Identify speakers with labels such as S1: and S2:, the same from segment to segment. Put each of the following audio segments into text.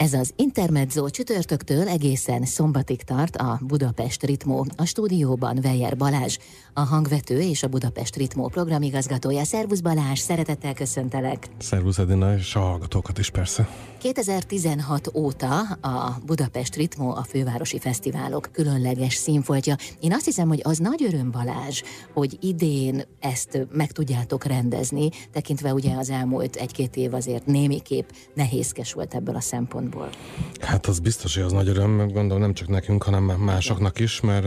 S1: Ez az Intermezzo csütörtöktől egészen szombatig tart a Budapest Ritmó. A stúdióban Vejer Balázs, a hangvető és a Budapest Ritmó programigazgatója. Szervusz Balázs, szeretettel köszöntelek.
S2: Szervusz Edina, és a hallgatókat is persze.
S1: 2016 óta a Budapest Ritmó a fővárosi fesztiválok különleges színfoltja. Én azt hiszem, hogy az nagy öröm Balázs, hogy idén ezt meg tudjátok rendezni, tekintve ugye az elmúlt egy-két év azért némiképp nehézkes volt ebből a szempontból.
S2: Hát az biztos, hogy az nagy öröm, gondolom nem csak nekünk, hanem másoknak is, mert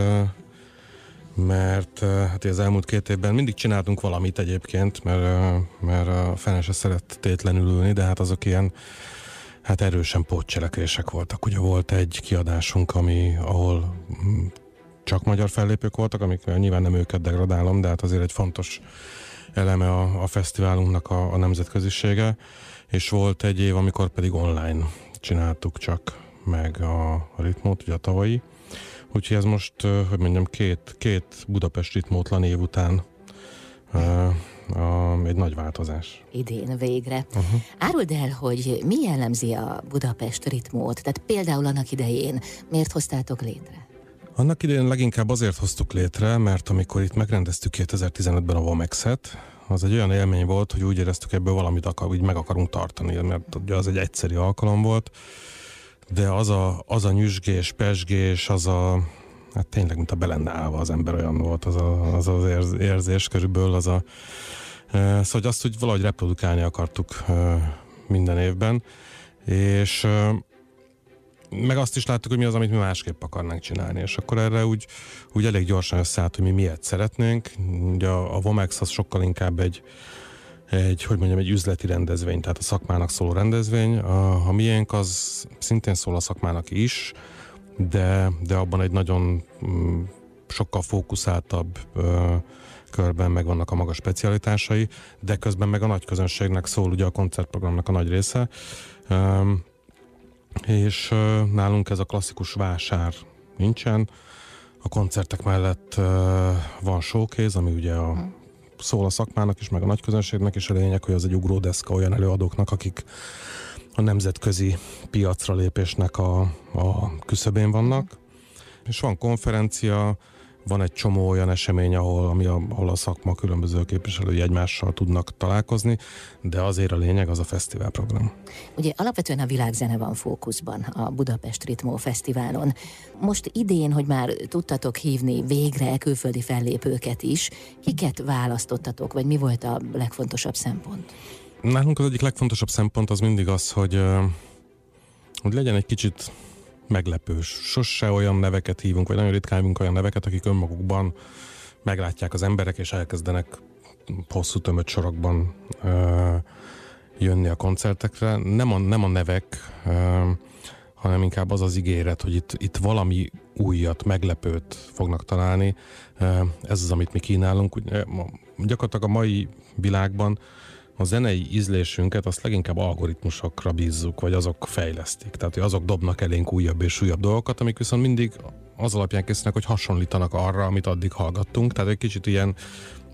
S2: mert hát az elmúlt két évben mindig csináltunk valamit egyébként, mert, mert a fene se szeret tétlenül ülni, de hát azok ilyen hát erősen pótcselekvések voltak. Ugye volt egy kiadásunk, ami, ahol mm, csak magyar fellépők voltak, amik nyilván nem őket degradálom, de hát azért egy fontos eleme a, a fesztiválunknak a, a nemzetközisége, és volt egy év, amikor pedig online csináltuk csak meg a, ritmót, ugye a tavalyi. Úgyhogy ez most, hogy mondjam, két, két Budapest ritmótlan év után a, egy nagy változás.
S1: Idén végre. Uh-huh. Áruld el, hogy mi jellemzi a Budapest ritmót? Tehát például annak idején miért hoztátok létre?
S2: Annak idején leginkább azért hoztuk létre, mert amikor itt megrendeztük 2015-ben a Vomex-et, az egy olyan élmény volt, hogy úgy éreztük, ebből valamit akar, úgy meg akarunk tartani, mert ugye az egy egyszeri alkalom volt, de az a, az a nyüzsgés, pesgés, az a, hát tényleg, mint a belenne állva az ember olyan volt, az a, az, az érzés körülbelül, az a, e, szóval azt úgy valahogy reprodukálni akartuk e, minden évben, és e, meg azt is láttuk, hogy mi az, amit mi másképp akarnánk csinálni, és akkor erre úgy, úgy elég gyorsan összeállt, hogy mi miért szeretnénk. Ugye a, a Vomex az sokkal inkább egy, egy, hogy mondjam, egy üzleti rendezvény, tehát a szakmának szóló rendezvény. A, a miénk az szintén szól a szakmának is, de, de abban egy nagyon mm, sokkal fókuszáltabb ö, körben meg vannak a maga specialitásai, de közben meg a nagy közönségnek szól ugye a koncertprogramnak a nagy része. Ö, és nálunk ez a klasszikus vásár nincsen. A koncertek mellett van showcase, ami ugye a, hm. szól a szakmának is, meg a nagy közönségnek is a lényeg, hogy az egy ugródeszka olyan előadóknak, akik a nemzetközi piacra lépésnek a, a küszöbén vannak. És van konferencia, van egy csomó olyan esemény, ahol, ami a, ahol a szakma különböző képviselői egymással tudnak találkozni, de azért a lényeg az a fesztiválprogram.
S1: Ugye alapvetően a világzene van fókuszban a Budapest Ritmó Fesztiválon. Most idén, hogy már tudtatok hívni végre külföldi fellépőket is, kiket választottatok, vagy mi volt a legfontosabb szempont?
S2: Nálunk az egyik legfontosabb szempont az mindig az, hogy, hogy legyen egy kicsit meglepős. Sose olyan neveket hívunk, vagy nagyon ritkán hívunk olyan neveket, akik önmagukban meglátják az emberek, és elkezdenek hosszú tömött sorokban ö, jönni a koncertekre. Nem a, nem a nevek, ö, hanem inkább az az ígéret, hogy itt, itt valami újat, meglepőt fognak találni. Ez az, amit mi kínálunk. Gyakorlatilag a mai világban a zenei ízlésünket azt leginkább algoritmusokra bízzuk, vagy azok fejlesztik. Tehát, hogy azok dobnak elénk újabb és újabb dolgokat, amik viszont mindig az alapján készülnek, hogy hasonlítanak arra, amit addig hallgattunk. Tehát egy kicsit ilyen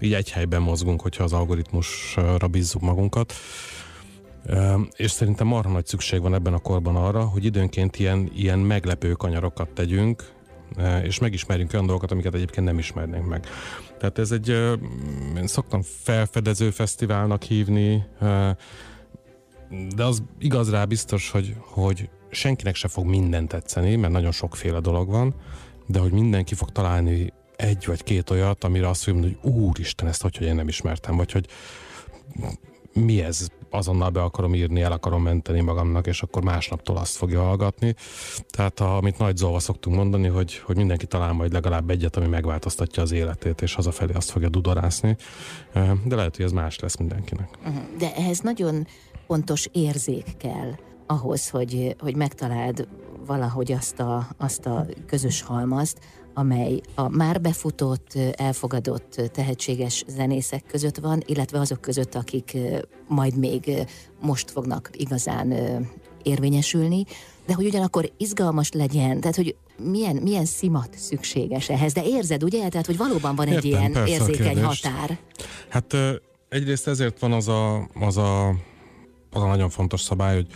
S2: így egy helyben mozgunk, hogyha az algoritmusra bízzuk magunkat. És szerintem marha nagy szükség van ebben a korban arra, hogy időnként ilyen, ilyen meglepő kanyarokat tegyünk, és megismerjünk olyan dolgokat, amiket egyébként nem ismernénk meg. Tehát ez egy, én szoktam felfedező fesztiválnak hívni, de az igaz rá biztos, hogy, hogy senkinek se fog minden tetszeni, mert nagyon sokféle dolog van, de hogy mindenki fog találni egy vagy két olyat, amire azt mondja, hogy úristen, ezt hogy, hogy én nem ismertem, vagy hogy mi ez, azonnal be akarom írni, el akarom menteni magamnak, és akkor másnaptól azt fogja hallgatni. Tehát amit nagy zolva szoktunk mondani, hogy, hogy mindenki talál majd legalább egyet, ami megváltoztatja az életét, és hazafelé azt fogja dudorászni. De lehet, hogy ez más lesz mindenkinek.
S1: Uh-huh. De ehhez nagyon pontos érzék kell ahhoz, hogy, hogy megtaláld valahogy azt a, azt a közös halmazt, amely a már befutott, elfogadott, tehetséges zenészek között van, illetve azok között, akik majd még most fognak igazán érvényesülni, de hogy ugyanakkor izgalmas legyen, tehát hogy milyen, milyen szimat szükséges ehhez, de érzed, ugye? Tehát, hogy valóban van egy Értem, ilyen érzékeny határ.
S2: Hát egyrészt ezért van az a, az a, az a nagyon fontos szabály, hogy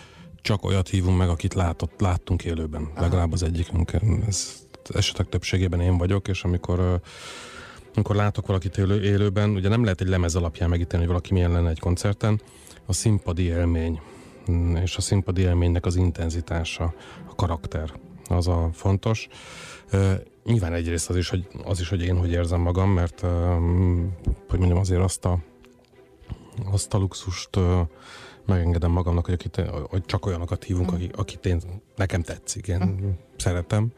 S2: csak olyat hívunk meg, akit látott, láttunk élőben, Aha. legalább az egyikünk. Ez esetek többségében én vagyok, és amikor amikor látok valakit élő, élőben, ugye nem lehet egy lemez alapján megítélni, hogy valaki milyen lenne egy koncerten, a színpadi élmény, mm, és a színpadi élménynek az intenzitása, a karakter, az a fontos. Nyilván egyrészt az is, hogy, az is, hogy én hogy érzem magam, mert hogy mondjam, azért azt a, azt a luxust megengedem magamnak, hogy, akit, hogy csak olyanokat hívunk, akik, akit én, nekem tetszik, én mm. szeretem.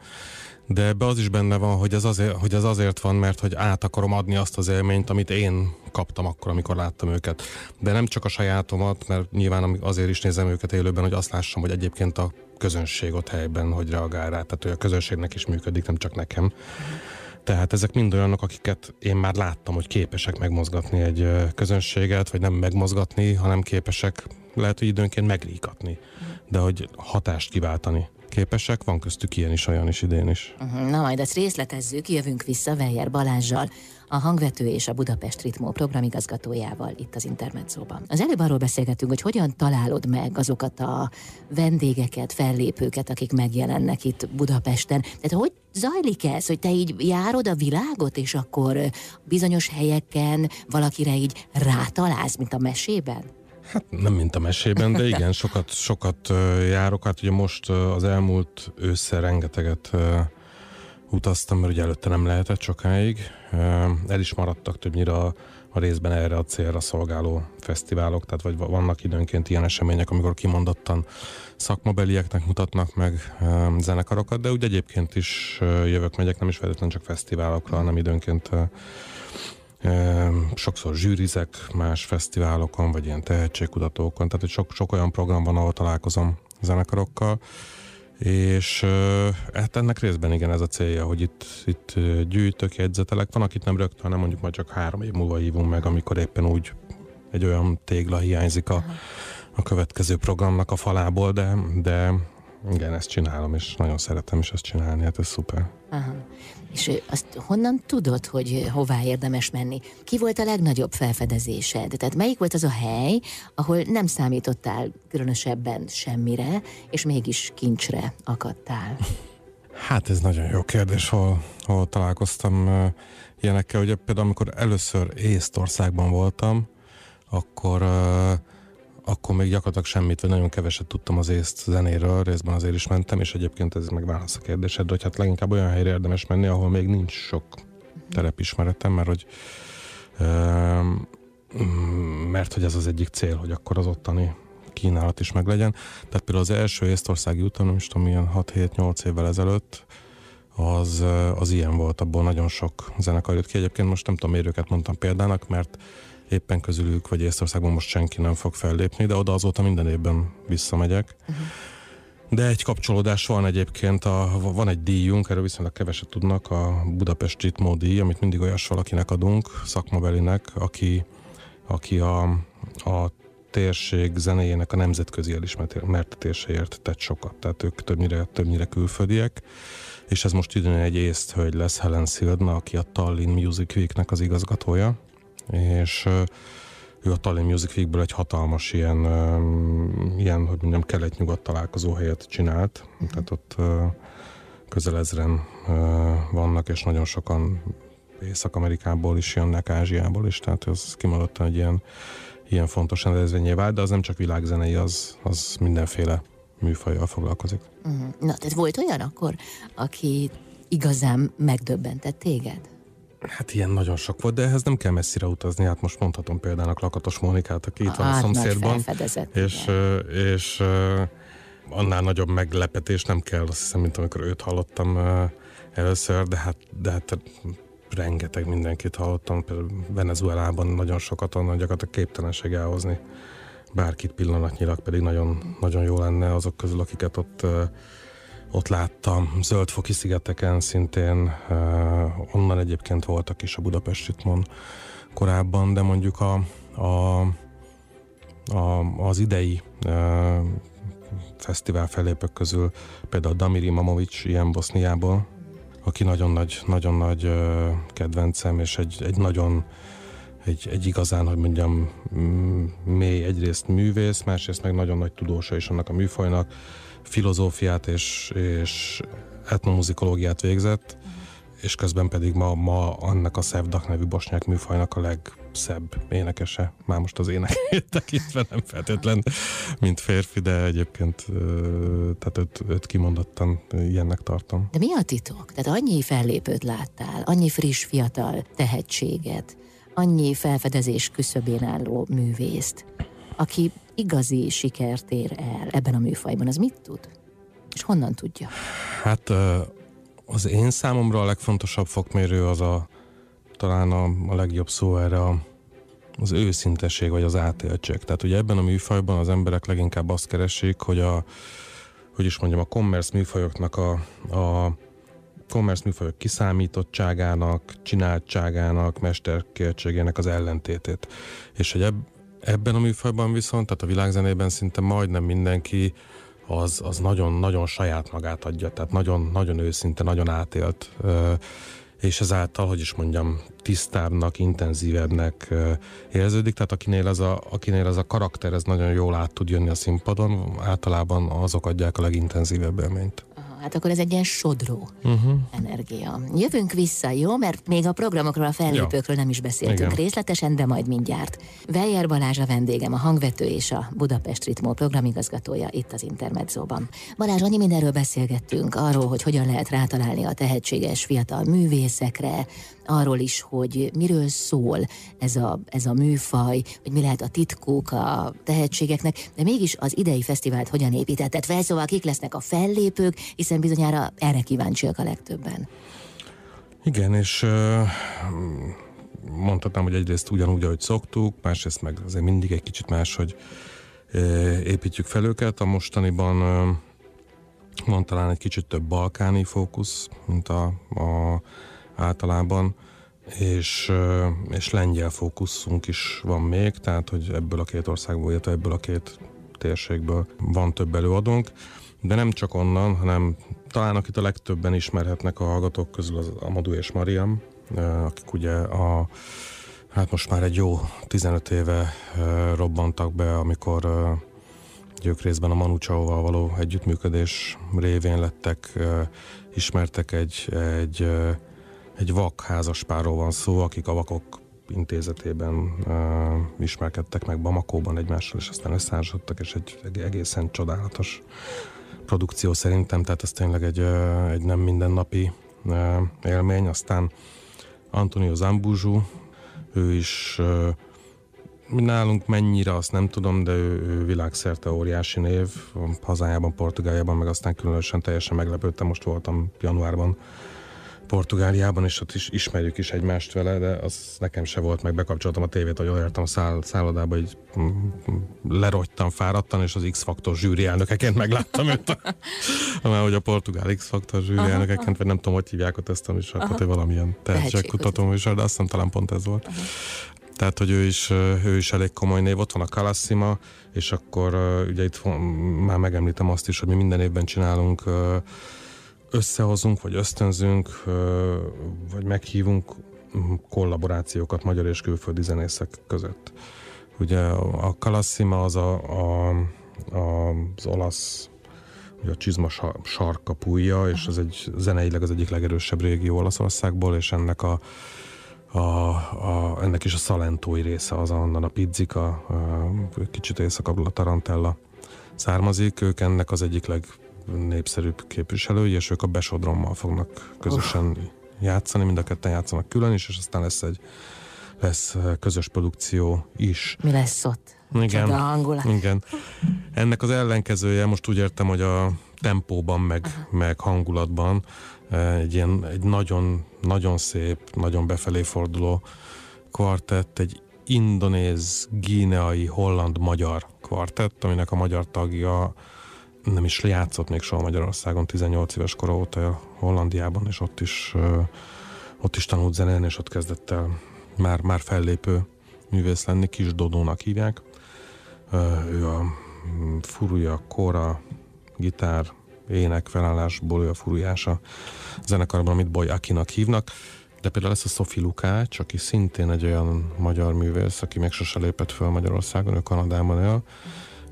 S2: De ebbe az is benne van, hogy ez, azért, hogy ez azért van, mert hogy át akarom adni azt az élményt, amit én kaptam akkor, amikor láttam őket. De nem csak a sajátomat, mert nyilván azért is nézem őket élőben, hogy azt lássam, hogy egyébként a közönség ott helyben hogy reagál rá. Tehát, hogy a közönségnek is működik, nem csak nekem. Tehát ezek mind olyanok, akiket én már láttam, hogy képesek megmozgatni egy közönséget, vagy nem megmozgatni, hanem képesek lehet, hogy időnként megríkatni, de hogy hatást kiváltani képesek, van köztük ilyen is, olyan is idén is.
S1: Uh-huh. Na majd ezt részletezzük, jövünk vissza Weyer Balázsjal, a hangvető és a Budapest Ritmó programigazgatójával itt az Intermedzóban. Az előbb arról beszélgetünk, hogy hogyan találod meg azokat a vendégeket, fellépőket, akik megjelennek itt Budapesten. Tehát hogy zajlik ez, hogy te így járod a világot, és akkor bizonyos helyeken valakire így rátalálsz, mint a mesében?
S2: Hát nem mint a mesében, de igen, sokat, sokat járok. Hát ugye most az elmúlt ősszel rengeteget utaztam, mert ugye előtte nem lehetett sokáig. El is maradtak többnyire a, a részben erre a célra szolgáló fesztiválok, tehát vagy vannak időnként ilyen események, amikor kimondottan szakmabelieknek mutatnak meg zenekarokat, de úgy egyébként is jövök, megyek, nem is feltétlenül csak fesztiválokra, hanem időnként sokszor zsűrizek más fesztiválokon, vagy ilyen tehetségkutatókon, tehát sok, sok olyan program van, ahol találkozom zenekarokkal, és hát ennek részben igen ez a célja, hogy itt, itt gyűjtök, jegyzetelek. Van, akit nem rögtön, hanem mondjuk majd csak három év múlva hívunk meg, amikor éppen úgy egy olyan tégla hiányzik a, a következő programnak a falából, de, de igen, ezt csinálom, és nagyon szeretem is ezt csinálni, hát ez szuper.
S1: Aha. És azt honnan tudod, hogy hová érdemes menni? Ki volt a legnagyobb felfedezésed? Tehát melyik volt az a hely, ahol nem számítottál különösebben semmire, és mégis kincsre akadtál?
S2: Hát ez nagyon jó kérdés, hol, hol találkoztam ilyenekkel. Ugye például amikor először Észtországban voltam, akkor akkor még gyakorlatilag semmit, vagy nagyon keveset tudtam az észt zenéről, részben azért is mentem, és egyébként ez meg válasz a kérdésed, hogy hát leginkább olyan helyre érdemes menni, ahol még nincs sok terepismeretem, mert hogy mert hogy ez az egyik cél, hogy akkor az ottani kínálat is meglegyen. Tehát például az első észtországi úton, nem is tudom, ilyen 6-7-8 évvel ezelőtt, az, az ilyen volt, abból nagyon sok zenekar jött ki. Egyébként most nem tudom, miért őket mondtam példának, mert éppen közülük, vagy Észtországban most senki nem fog fellépni, de oda azóta minden évben visszamegyek. Uh-huh. De egy kapcsolódás van egyébként, a, van egy díjunk, erről viszonylag keveset tudnak, a Budapest Ritmo díj, amit mindig olyas valakinek adunk, szakmabelinek, aki, aki a, a térség zenéjének a nemzetközi elismertetéséért tett sokat, tehát ők többnyire, többnyire külföldiek, és ez most idén egy észt hölgy lesz Helen Szildna, aki a Tallinn Music Weeknek az igazgatója, és ő a Tallinn Music Weekből egy hatalmas ilyen, ilyen hogy mondjam, kelet-nyugat találkozó helyet csinált, uh-huh. tehát ott közel ezren vannak, és nagyon sokan Észak-Amerikából is jönnek, Ázsiából is, tehát ez kimondottan egy ilyen, ilyen fontos rendezvényé vált, de az nem csak világzenei, az, az mindenféle műfajjal foglalkozik.
S1: Uh-huh. Na, tehát volt olyan akkor, aki igazán megdöbbentett téged?
S2: Hát ilyen nagyon sok volt, de ehhez nem kell messzire utazni. Hát most mondhatom például Lakatos Mónikát, aki itt van a hát, szomszédban. És, és annál nagyobb meglepetés nem kell, azt hiszem, mint amikor őt hallottam először, de hát, de hát rengeteg mindenkit hallottam, például Venezuelában nagyon sokat, onnan gyakorlatilag képtelenség elhozni bárkit pillanatnyilag, pedig nagyon, nagyon jó lenne azok közül, akiket ott ott láttam, Zöldfoki szigeteken szintén, uh, onnan egyébként voltak is a Budapest Ritmon korábban, de mondjuk a, a, a, az idei uh, fesztivál felépők közül például Damiri Mamovics ilyen Boszniából, aki nagyon nagy, nagyon nagy uh, kedvencem, és egy, egy nagyon egy, egy igazán, hogy mondjam, mély egyrészt művész, másrészt meg nagyon nagy tudósa is annak a műfajnak, filozófiát és, és etnomuzikológiát végzett, és közben pedig ma, ma annak a Szevdak nevű bosnyák műfajnak a legszebb énekese. Már most az ének tekintve nem feltétlen, mint férfi, de egyébként tehát őt, őt kimondottan ilyennek tartom.
S1: De mi a titok? Tehát annyi fellépőt láttál, annyi friss, fiatal tehetséget, annyi felfedezés küszöbén álló művészt, aki igazi sikert ér el ebben a műfajban, az mit tud? És honnan tudja?
S2: Hát az én számomra a legfontosabb fokmérő az a talán a, a legjobb szó erre a, az őszintesség vagy az átéltség. Tehát ugye ebben a műfajban az emberek leginkább azt keresik, hogy a hogy is mondjam, a commerce műfajoknak a, a commerce műfajok kiszámítottságának, csináltságának, mesterkértségének az ellentétét. És hogy eb, ebben a műfajban viszont, tehát a világzenében szinte majdnem mindenki az, az nagyon, nagyon saját magát adja, tehát nagyon, nagyon őszinte, nagyon átélt, és ezáltal, hogy is mondjam, tisztábbnak, intenzívebbnek érződik, tehát akinél ez a, akinél ez a karakter, ez nagyon jól át tud jönni a színpadon, általában azok adják a legintenzívebb élményt.
S1: Hát akkor ez egy ilyen sodró uh-huh. energia. Jövünk vissza, jó? Mert még a programokról, a fellépőkről nem is beszéltünk Igen. részletesen, de majd mindjárt. Weyer Balázs a vendégem, a hangvető és a Budapest Ritmó programigazgatója itt az Intermedzóban. Balázs, annyi mindenről beszélgettünk, arról, hogy hogyan lehet rátalálni a tehetséges fiatal művészekre, arról is, hogy miről szól ez a, ez a műfaj, hogy mi lehet a titkuk a tehetségeknek, de mégis az idei fesztivált hogyan építetted fel, szóval kik lesznek a fellépők, hiszen bizonyára erre kíváncsiak a legtöbben.
S2: Igen, és uh, mondhatnám, hogy egyrészt ugyanúgy, ahogy szoktuk, másrészt meg azért mindig egy kicsit más, hogy építjük fel őket. A mostaniban van talán egy kicsit több balkáni fókusz, mint a, a általában, és, és lengyel fókuszunk is van még, tehát hogy ebből a két országból, illetve ebből a két térségből van több előadónk, de nem csak onnan, hanem talán akit a legtöbben ismerhetnek a hallgatók közül az Amadou és Mariam, akik ugye a hát most már egy jó 15 éve robbantak be, amikor ők részben a Manu Chao-val való együttműködés révén lettek, ismertek egy, egy egy vak házaspárról van szó, akik a vakok intézetében uh, ismerkedtek meg Bamakóban egymással, és aztán összeházasodtak, és egy, egy egészen csodálatos produkció szerintem, tehát ez tényleg egy, uh, egy nem mindennapi uh, élmény. Aztán Antonio Zambuzsu, ő is uh, nálunk mennyire, azt nem tudom, de ő, ő világszerte óriási név, hazájában, Portugáliában, meg aztán különösen teljesen meglepődtem, most voltam januárban Portugáliában, és ott is ismerjük is egymást vele, de az nekem se volt, meg bekapcsoltam a tévét, hogy odaértem a száll, szállodába, hogy lerogytam fáradtan, és az X-faktor zsűri elnökeként megláttam őt. Mert hogy a portugál X-faktor zsűri Aha. elnökeként, vagy nem tudom, hogy hívják ott ezt a műsort, hogy valamilyen tehetségkutató műsor, de azt hiszem talán pont ez volt. Aha. Tehát, hogy ő is, ő is elég komoly név, ott van a Kalassima, és akkor ugye itt már megemlítem azt is, hogy mi minden évben csinálunk összehozunk, vagy ösztönzünk, vagy meghívunk kollaborációkat magyar és külföldi zenészek között. Ugye a Kalassima az a, a, a, az olasz ugye a csizma sarkapúja, és ez egy zeneileg az egyik legerősebb régió Olaszországból, és ennek a, a, a, ennek is a szalentói része az onnan a pizzika, a, kicsit északabbra a tarantella származik, ők ennek az egyik leg népszerűbb képviselői, és ők a Besodrommal fognak közösen oh. játszani, mind a ketten játszanak külön is, és aztán lesz egy lesz közös produkció is.
S1: Mi lesz ott?
S2: Igen, hangulat. igen. Ennek az ellenkezője, most úgy értem, hogy a tempóban, meg, meg hangulatban egy ilyen egy nagyon, nagyon szép, nagyon befelé forduló kvartett, egy indonéz, gíneai, holland, magyar kvartett, aminek a magyar tagja nem is játszott még soha Magyarországon, 18 éves kora óta Hollandiában, és ott is, ott is tanult zenélni, és ott kezdett el már, már fellépő művész lenni, Kis Dodónak hívják. Ő a mm, furúja, kora, gitár, ének felállásból ő a furujása zenekarban, amit Boy Akinak hívnak de például lesz a Sophie Lukács, aki szintén egy olyan magyar művész, aki még sose lépett föl Magyarországon, ő Kanadában él.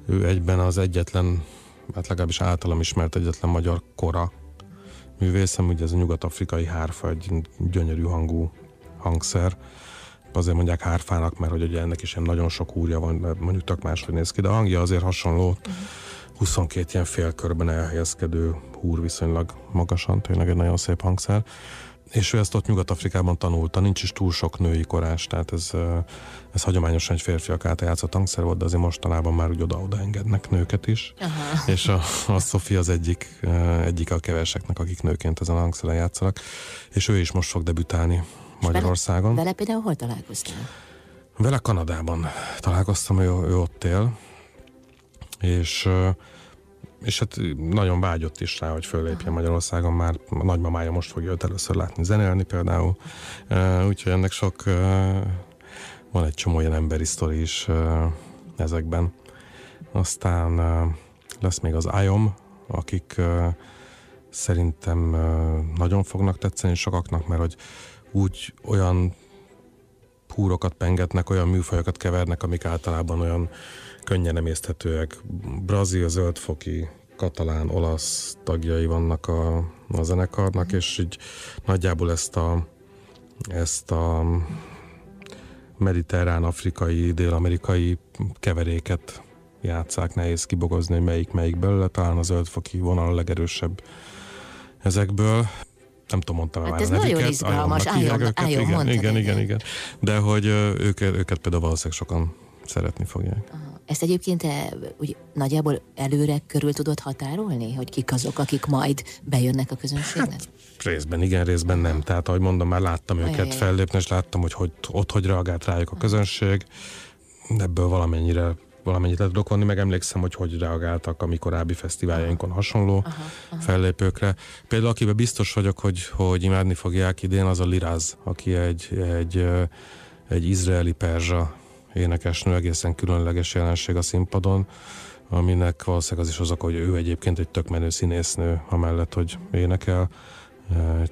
S2: Ő egyben az egyetlen, hát legalábbis általam ismert egyetlen magyar kora művészem, ugye ez a nyugat-afrikai hárfa, egy gyönyörű hangú hangszer. Azért mondják hárfának, mert hogy ugye ennek is ilyen nagyon sok úrja van, mondjuk tök máshogy néz ki, de a hangja azért hasonló. Uh-huh 22 ilyen félkörben elhelyezkedő húr viszonylag magasan, tényleg egy nagyon szép hangszer. És ő ezt ott Nyugat-Afrikában tanulta, nincs is túl sok női korás, tehát ez, ez hagyományosan egy férfiak által játszott hangszer volt, de azért mostanában már úgy oda-oda engednek nőket is. Aha. És a, a Sofia az egyik, egyik a keveseknek, akik nőként ezen a hangszeren játszanak, és ő is most fog debütálni Magyarországon. Vele,
S1: vele például hol találkoztál?
S2: Vele Kanadában találkoztam, ő, ő ott él, és és hát nagyon vágyott is rá, hogy föllépjen Magyarországon, már a nagymamája most fogja őt először látni zenélni például, úgyhogy ennek sok, van egy csomó ilyen emberi sztori is ezekben. Aztán lesz még az IOM, akik szerintem nagyon fognak tetszeni sokaknak, mert hogy úgy olyan húrokat pengetnek, olyan műfajokat kevernek, amik általában olyan könnyen emészthetőek. Brazil, zöldfoki, katalán, olasz tagjai vannak a, a zenekarnak, és így nagyjából ezt a, ezt a mediterrán, afrikai, dél-amerikai keveréket játszák, nehéz kibogozni, hogy melyik melyik belőle, talán a zöldfoki vonal a legerősebb ezekből. Nem tudom, mondtam
S1: hát már ez a neviket. nagyon izgalmas, álljon,
S2: őket, álljon, igen, igen, igen, igen, de hogy őket, őket például valószínűleg sokan szeretni fogják.
S1: Aha. Ezt egyébként te úgy nagyjából előre körül tudod határolni, hogy kik azok, akik majd bejönnek a közönségnek? Hát,
S2: részben igen, részben nem. Tehát ahogy mondom, már láttam őket Ajaj. fellépni, és láttam, hogy, hogy ott hogy reagált rájuk a közönség. Ebből valamennyire valamennyit le vonni, meg emlékszem, hogy hogy reagáltak a mi korábbi fesztiváljainkon hasonló aha, aha. fellépőkre. Például akiben biztos vagyok, hogy, hogy imádni fogják idén, az a Liraz, aki egy, egy, egy izraeli perzsa énekesnő, egészen különleges jelenség a színpadon, aminek valószínűleg az is az oka, hogy ő egyébként egy tök menő színésznő, amellett, hogy énekel.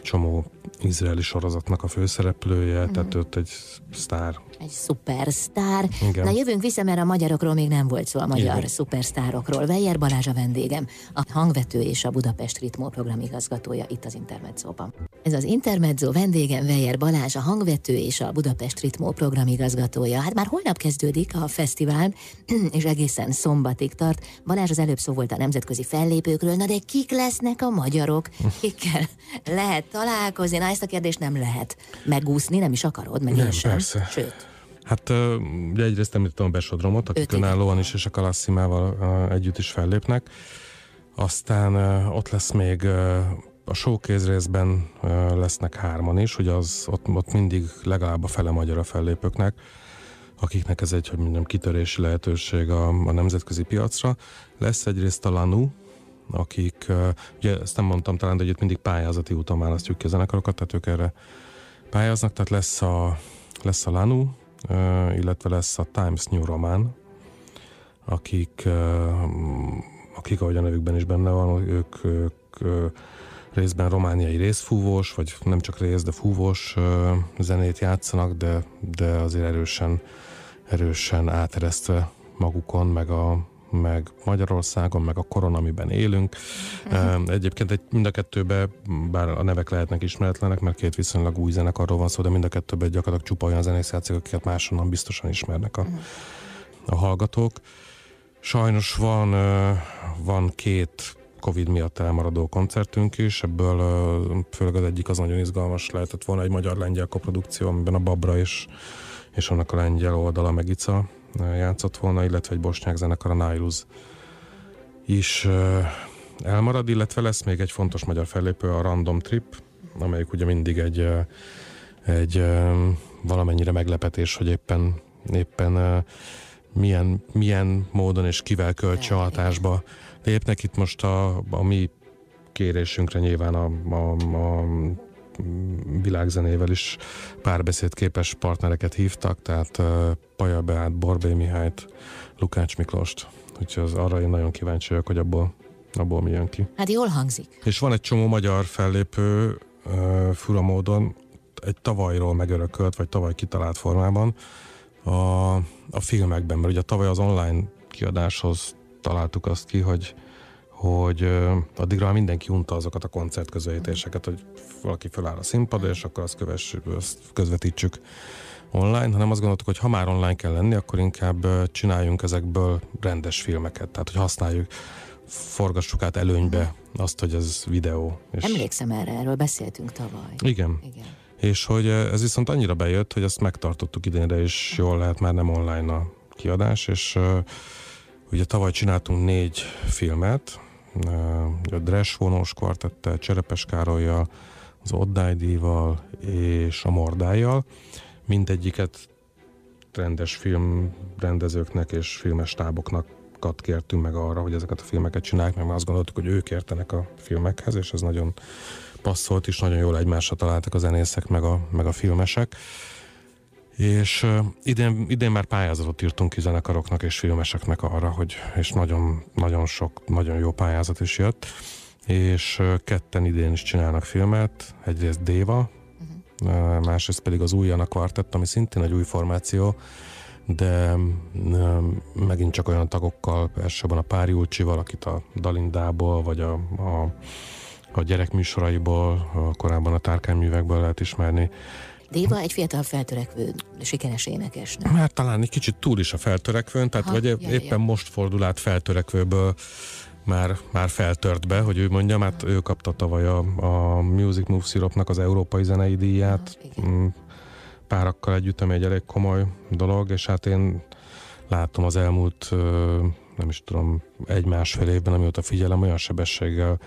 S2: Csomó izraeli sorozatnak a főszereplője, mm. tehát őt egy sztár
S1: egy szupersztár. Igen. Na jövünk vissza, mert a magyarokról még nem volt szó, a magyar Igen. szupersztárokról. Weyer Balázs a vendégem, a hangvető és a Budapest Ritmó program igazgatója itt az Intermedzóban. Ez az Intermezzo vendégem Weyer Balázs, a hangvető és a Budapest Ritmó program igazgatója. Hát már holnap kezdődik a fesztivál, és egészen szombatig tart. Balázs az előbb szó volt a nemzetközi fellépőkről, na de kik lesznek a magyarok? Kikkel lehet találkozni? Na ezt a kérdést nem lehet megúszni, nem is akarod, meg nem, én sem. Persze. Sőt.
S2: Hát ugye egyrészt említettem a Besodromot, akik önállóan is és a Kalasszimával együtt is fellépnek. Aztán ott lesz még a showcase részben lesznek hárman is, hogy az ott, ott mindig legalább a fele magyar a fellépőknek, akiknek ez egy, hogy mondjam, kitörési lehetőség a, a nemzetközi piacra. Lesz egyrészt a Lanu, akik, ugye ezt nem mondtam talán, de együtt mindig pályázati úton választjuk ki a zenekarokat, tehát ők erre pályáznak, tehát lesz a, lesz a Lanu, illetve lesz a Times New Roman, akik, akik ahogy a nevükben is benne van, ők, ők részben romániai részfúvós, vagy nem csak rész, de fúvós zenét játszanak, de, de azért erősen, erősen áteresztve magukon, meg a, meg Magyarországon, meg a korona, amiben élünk. Uh-huh. Egyébként egy, mind a kettőben, bár a nevek lehetnek ismeretlenek, mert két viszonylag új zenekarról van szó, de mind a kettőben gyakorlatilag csupa olyan zenész játszik, akiket máshonnan biztosan ismernek a, uh-huh. a hallgatók. Sajnos van, van két Covid miatt elmaradó koncertünk is, ebből főleg az egyik az nagyon izgalmas lehetett volna egy magyar-lengyel koprodukció, amiben a Babra és, és annak a lengyel oldala Megica játszott volna, illetve egy bosnyák zenekar, a Nailuz is elmarad, illetve lesz még egy fontos magyar fellépő, a Random Trip, amelyik ugye mindig egy, egy valamennyire meglepetés, hogy éppen, éppen milyen, milyen módon és kivel költse hatásba lépnek. Itt most a, a mi kérésünkre nyilván a, a, a világzenével is párbeszédképes partnereket hívtak, tehát Paja Beát, Borbé Mihályt, Lukács Miklóst. Úgyhogy az, arra én nagyon kíváncsi vagyok, hogy abból, abból mi jön ki.
S1: Hát jól hangzik.
S2: És van egy csomó magyar fellépő fura módon, egy tavalyról megörökölt, vagy tavaly kitalált formában a, a filmekben, mert ugye tavaly az online kiadáshoz találtuk azt ki, hogy hogy addigra mindenki unta azokat a koncertközvetítéseket, hogy valaki feláll a színpadra, és akkor azt kövessük, azt közvetítsük online, hanem azt gondoltuk, hogy ha már online kell lenni, akkor inkább csináljunk ezekből rendes filmeket, tehát hogy használjuk, forgassuk át előnybe azt, hogy ez videó.
S1: És... Emlékszem erre, erről beszéltünk tavaly.
S2: Igen. Igen. És hogy ez viszont annyira bejött, hogy ezt megtartottuk idénre, és jól lehet már nem online a kiadás, és ugye tavaly csináltunk négy filmet, a Dres vonós kvartettel, Cserepes Károlyjal, az Oddájdíval és a Mordájjal, mindegyiket rendes filmrendezőknek és filmes táboknak kértünk meg arra, hogy ezeket a filmeket csinálják, mert azt gondoltuk, hogy ők értenek a filmekhez, és ez nagyon passzolt is, nagyon jól egymásra találtak a zenészek, meg a, meg a filmesek. És uh, idén, idén már pályázatot írtunk ki zenekaroknak és filmeseknek arra, hogy, és nagyon, nagyon sok, nagyon jó pályázat is jött, és uh, ketten idén is csinálnak filmet, egyrészt Déva, másrészt pedig az újjana kvartett, ami szintén egy új formáció, de megint csak olyan tagokkal, elsősorban a Pári Ulcsival, akit a Dalindából, vagy a, a, a gyerekműsoraiból, a korábban a tárkányművekből lehet ismerni.
S1: Déva egy fiatal feltörekvő, sikeres énekes, nem?
S2: Hát talán egy kicsit túl is a feltörekvőn, tehát ha, vagy ja, éppen ja. most fordul át feltörekvőből már, már feltört be, hogy ő mondja, hát ő kapta tavaly a, a Music Move Sirupnak az európai zenei díját ah, párakkal együtt, ami egy elég komoly dolog, és hát én látom az elmúlt nem is tudom, egy-másfél évben, amióta figyelem, olyan sebességgel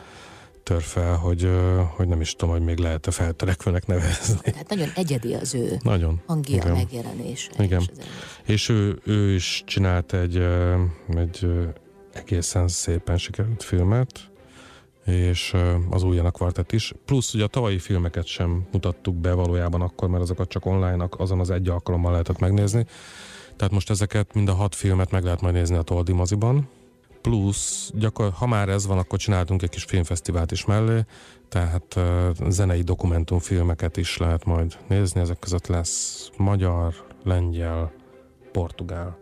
S2: tör fel, hogy, hogy nem is tudom, hogy még lehet-e feltörekvőnek nevezni.
S1: Tehát nagyon egyedi az ő
S2: nagyon,
S1: hangja, igen. megjelenése.
S2: Igen. És, és ő, ő is csinált egy, egy egészen szépen sikerült filmet, és az újjának kvartett is. Plusz ugye a tavalyi filmeket sem mutattuk be valójában akkor, mert azokat csak online azon az egy alkalommal lehetett megnézni. Tehát most ezeket, mind a hat filmet meg lehet majd nézni a Toldi moziban. Plusz, gyakor, ha már ez van, akkor csináltunk egy kis filmfesztivált is mellé, tehát uh, zenei dokumentumfilmeket is lehet majd nézni, ezek között lesz magyar, lengyel, portugál.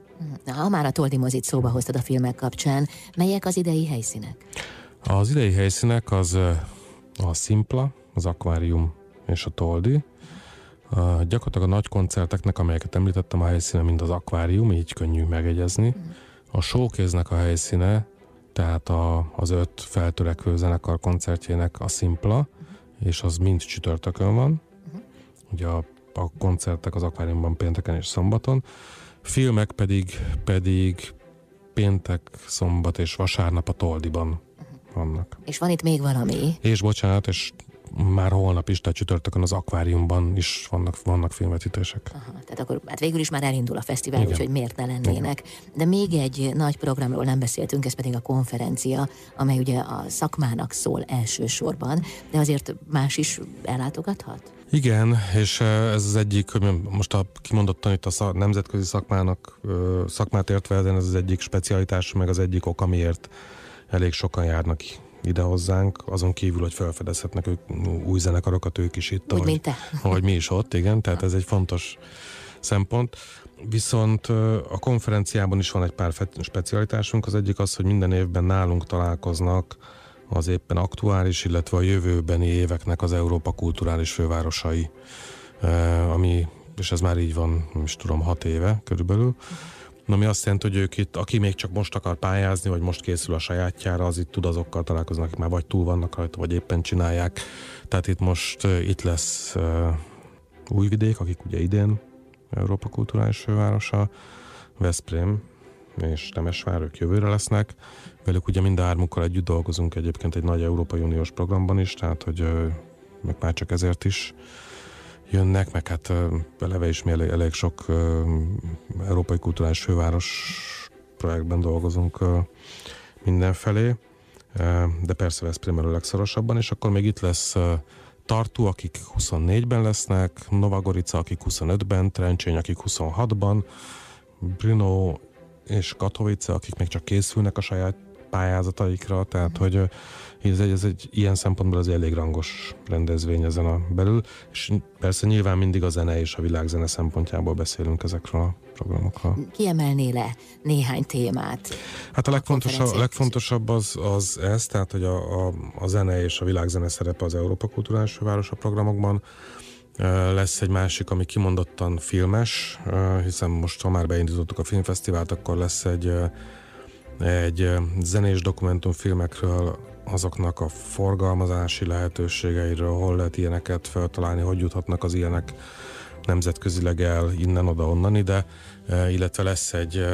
S1: Na, ha már a Toldi mozit szóba hoztad a filmek kapcsán, melyek az idei helyszínek?
S2: Az idei helyszínek az a Simpla, az Aquarium és a Toldi. Uh, gyakorlatilag a nagy koncerteknek, amelyeket említettem, a helyszíne mind az akvárium, így könnyű megegyezni. A showkéznek a helyszíne, tehát a, az öt feltörekvő zenekar koncertjének a Simpla, és az mind csütörtökön van. Ugye a, a koncertek az akváriumban pénteken és szombaton. Filmek pedig, pedig péntek, szombat és vasárnap a Toldiban vannak.
S1: És van itt még valami?
S2: És bocsánat, és már holnap is, tehát csütörtökön az akváriumban is vannak, vannak filmvetítések.
S1: Aha, tehát akkor hát végül is már elindul a fesztivál, úgyhogy miért ne lennének. Igen. De még egy nagy programról nem beszéltünk, ez pedig a konferencia, amely ugye a szakmának szól elsősorban, de azért más is ellátogathat?
S2: Igen, és ez az egyik, hogy most a, kimondottan itt a szak, nemzetközi szakmának, szakmát értve, ez az egyik specialitás, meg az egyik ok, amiért elég sokan járnak ide hozzánk, azon kívül, hogy felfedezhetnek ők új zenekarokat, ők is itt,
S1: Úgy, ahogy, mint te.
S2: ahogy mi is ott, igen, tehát ez egy fontos szempont. Viszont a konferenciában is van egy pár specialitásunk, az egyik az, hogy minden évben nálunk találkoznak az éppen aktuális, illetve a jövőbeni éveknek az Európa kulturális fővárosai, ami, és ez már így van, nem is tudom, hat éve körülbelül, ami azt jelenti, hogy ők itt, aki még csak most akar pályázni, vagy most készül a sajátjára, az itt tud azokkal találkozni, akik már vagy túl vannak rajta, vagy éppen csinálják. Tehát itt most itt lesz uh, Újvidék, akik ugye idén Európa Kulturális Fővárosa, Veszprém és Temesvár, ők jövőre lesznek. Velük ugye mind a hármukkal együtt dolgozunk egyébként egy nagy Európai Uniós programban is, tehát hogy uh, meg már csak ezért is jönnek, meg hát eleve is mi elég, elég sok európai kulturális főváros projektben dolgozunk mindenfelé, de persze Veszprémről legszorosabban, és akkor még itt lesz Tartu, akik 24-ben lesznek, Novagorica, akik 25-ben, Trencsény, akik 26-ban, Brno és Katowice, akik még csak készülnek a saját pályázataikra, tehát hogy ez egy, ez egy ilyen szempontból az elég rangos rendezvény ezen a belül, és persze nyilván mindig a zene és a világzene szempontjából beszélünk ezekről a programokról.
S1: Kiemelné le néhány témát?
S2: Hát a, a legfontosabb, a legfontosabb az, az ez, tehát hogy a, a, a zene és a világzene szerepe az Európa Kulturális Városa programokban, lesz egy másik, ami kimondottan filmes, hiszen most, ha már beindítottuk a filmfesztivált, akkor lesz egy, egy zenés dokumentumfilmekről azoknak a forgalmazási lehetőségeiről, hol lehet ilyeneket feltalálni, hogy juthatnak az ilyenek nemzetközileg el innen, oda, onnan ide, illetve lesz egy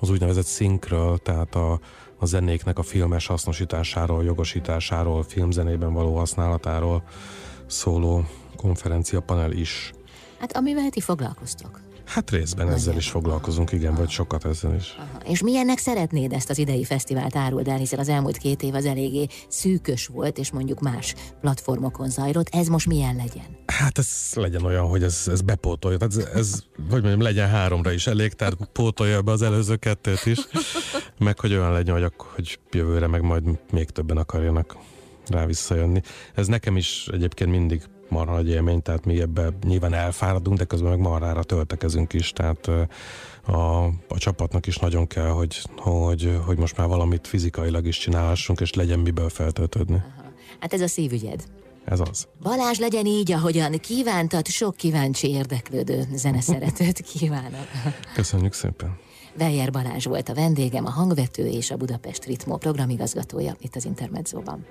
S2: az úgynevezett szinkről, tehát a, a zenéknek a filmes hasznosításáról, jogosításáról, filmzenében való használatáról szóló konferencia panel is.
S1: Hát amivel ti foglalkoztok.
S2: Hát részben ezzel is foglalkozunk, igen, Aha. vagy sokat ezzel is.
S1: Aha. És milyennek szeretnéd ezt az idei fesztivált áruld el, hiszen az elmúlt két év az eléggé szűkös volt, és mondjuk más platformokon zajlott. Ez most milyen legyen?
S2: Hát ez legyen olyan, hogy ez, ez bepótolja. Tehát ez, ez, hogy mondjam, legyen háromra is elég, tehát pótolja be az előző kettőt is, meg hogy olyan legyen, hogy, akkor, hogy jövőre meg majd még többen akarjanak rá visszajönni. Ez nekem is egyébként mindig marha nagy élmény, tehát mi ebbe nyilván elfáradunk, de közben meg marhára töltekezünk is, tehát a, a csapatnak is nagyon kell, hogy, hogy, hogy most már valamit fizikailag is csinálhassunk, és legyen miből feltöltődni. Aha.
S1: Hát ez a szívügyed.
S2: Ez az.
S1: Balázs legyen így, ahogyan kívántad, sok kíváncsi érdeklődő zeneszeretőt kívánok.
S2: Köszönjük szépen.
S1: Vejer Balázs volt a vendégem, a hangvető és a Budapest Ritmo programigazgatója itt az Intermedzóban.